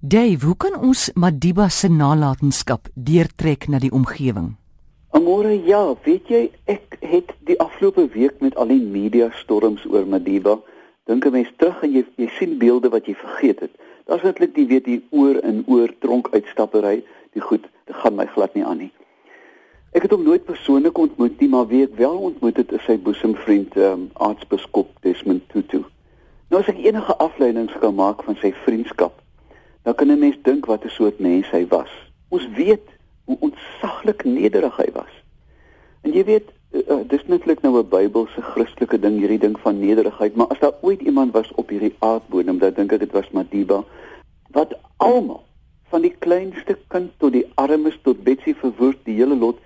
Dave, hoe kan ons Madiba se nalatenskap deurtrek na die omgewing? Amore, ja, weet jy, ek het die afgelope week met al die media storms oor Madiba, dink 'n mens terug en jy jy sien beelde wat jy vergeet het. Daar's eintlik die weet die oor en oor tronk uitstappery, die goed, dit gaan my glad nie aan nie. Ek het hom nooit persoonlik ontmoet nie, maar wie ek wel ontmoet het, is sy boesemvriend, um, aartsbiskop Desmond Tutu. Nou as ek enige afleidings kan maak van sy vriendskap, dan kan 'n mens dink wat 'n soort mens hy was. Ons weet hoe ontsaglik nederig hy was. En jy weet, uh, dis netlik nou 'n Bybelse Christelike ding hierdie ding van nederigheid, maar as daar ooit iemand was op hierdie aardbodem, dan dink ek dit was Madiba wat almal van die kleinste kind tot die armes tot Betsy verwoord die hele lot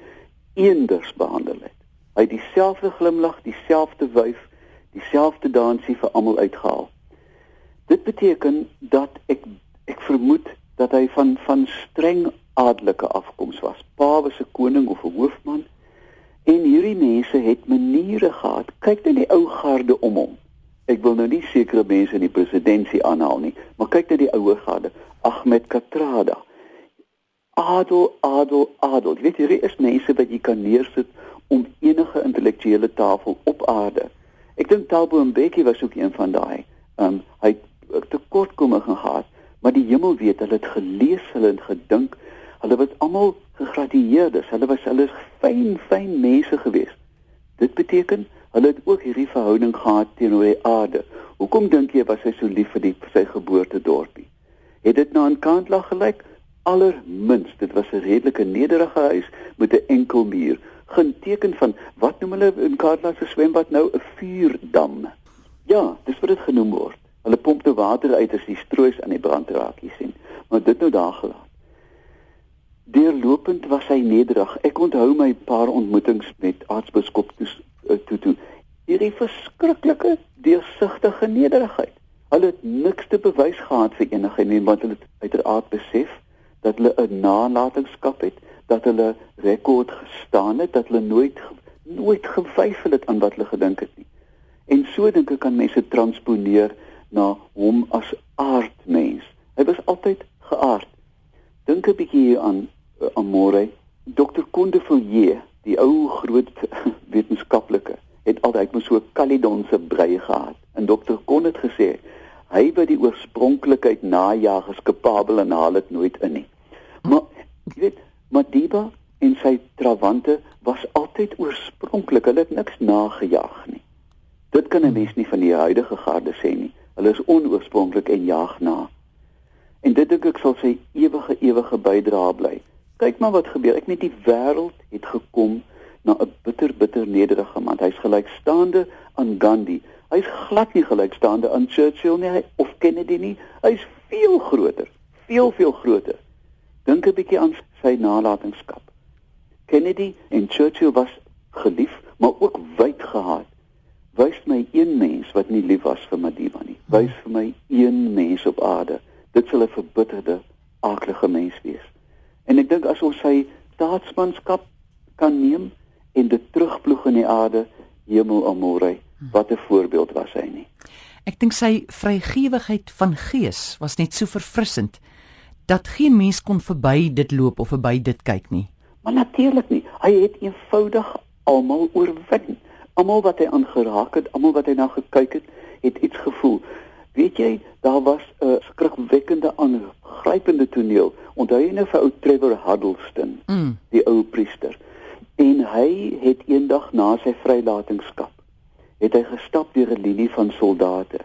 eenders behandel het. Hy het dieselfde glimlag, dieselfde wyf, dieselfde dansie vir almal uitgehaal. Dit beteken dat ek vermoed dat hy van van streng adelike afkoms was. Pa was 'n koning of 'n hoofman en hierdie mense het maniere gehad. Kyk net die ou garde om hom. Ek wil nou nie sekere mense in die presidentskap aanhaal nie, maar kyk net die ouer garde. Ahmed Katrada. Adel, adel, adel. Weet jy, hier is mense wat jy kan neersit om enige intellektuele tafel op aarde. Ek dink Thabo Mbeki was ook een van daai. Um hy het tekortkominge gehad maar die hemel weet hulle het gelees hulle het gedink hulle was almal gegradueerdes hulle was hulle fyn fyn mense geweest. Dit beteken hulle het ook hierdie verhouding gehad teenoor die aarde. Hoekom dink jy was hy so lief vir die vir sy geboortedorpie? Het dit nou aan Kantla gelyk allerminst dit was 'n redelike nederige huis met 'n enkel muur. Geen teken van wat noem hulle in Kantla se swembad nou? 'n vuurdam. Ja dis wat dit genoem word Hulle pomp te water uit as die stroos aan die brand raak, jy sien. Maar dit nou daar gelaat. Deurlopend was hy nederig. Ek onthou my paar ontmoetings met aartsbiskop eh, Tutu. Hierdie verskriklike deursigtige nederigheid. Hulle het niks te bewys gehad vir enige iemand want hulle het uiteraard besef dat hulle 'n nalatenskap het, dat hulle rekord gestaan het, dat hulle nooit nooit gewyfel het aan wat hulle gedink het nie. En so dink ek kan mense transponeer na hom as aardmens. Hy was altyd geaard. Dink 'n bietjie hier aan uh, Amore, Dr. Kondevillier, die ou groot wetenskaplike, het altyd met so 'n Caledonse brei gehad. En Dr. Kon het gesê hy wat die oorspronklikheid najag is kapabel en haal dit nooit in nie. Maar jy weet, Madiba en sy trawante was altyd oorspronklik. Hulle het niks nagejaag nie. Dit kan 'n mens nie van die huidige garde sê nie. Hulle is onoorspronklik en jaag na. En dit dink ek sal sy ewige ewige bydrae bly. Kyk maar wat gebeur. Ek net die wêreld het gekom na 'n bitter bitter nederige man. Hy's gelykstaande aan Gandhi. Hy's glad nie gelykstaande aan Churchill nie of Kennedy nie. Hy's veel groter, veel veel groter. Dink 'n bietjie aan sy nalatenskap. Kennedy en Churchill was gelief, maar ook wyd gehaat wys my een mens wat nie lief was vir Madiba nie. Wys vir my een mens op aarde. Dit sal 'n verbitterde, aaklige mens wees. En ek dink as ons sy staatsmanskap kan neem en dit terugploeg in die aarde, hemel amore, wat 'n voorbeeld was hy nie. Ek dink sy vrygewigheid van gees was net so verfrissend dat geen mens kon verby dit loop of verby dit kyk nie. Maar natuurlik nie. Hy het eenvoudig almal oorwin almal wat hy aangeraak het, almal wat hy na gekyk het, het iets gevoel. Weet jy, daar was 'n skrikwekkende aangrypende toneel. Onthou jy nou vir ou Trevor Huddleston, mm. die ou priester? En hy het eendag na sy vrylatingskap het hy gestap deur 'n linie van soldate.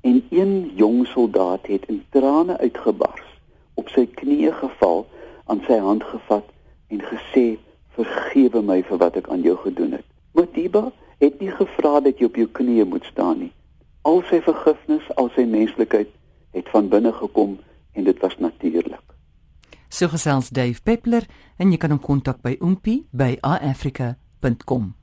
En een jong soldaat het in trane uitgebars, op sy knieë geval, aan sy hand gevat en gesê: "Vergewe my vir wat ek aan jou gedoen het." Modiba het nie gevra dat jy op jou knieë moet staan nie. Al sy vergifnis, al sy menslikheid het van binne gekom en dit was natuurlik. So gesels Dave Peppler en jy kan hom kontak by oompie by africa.com.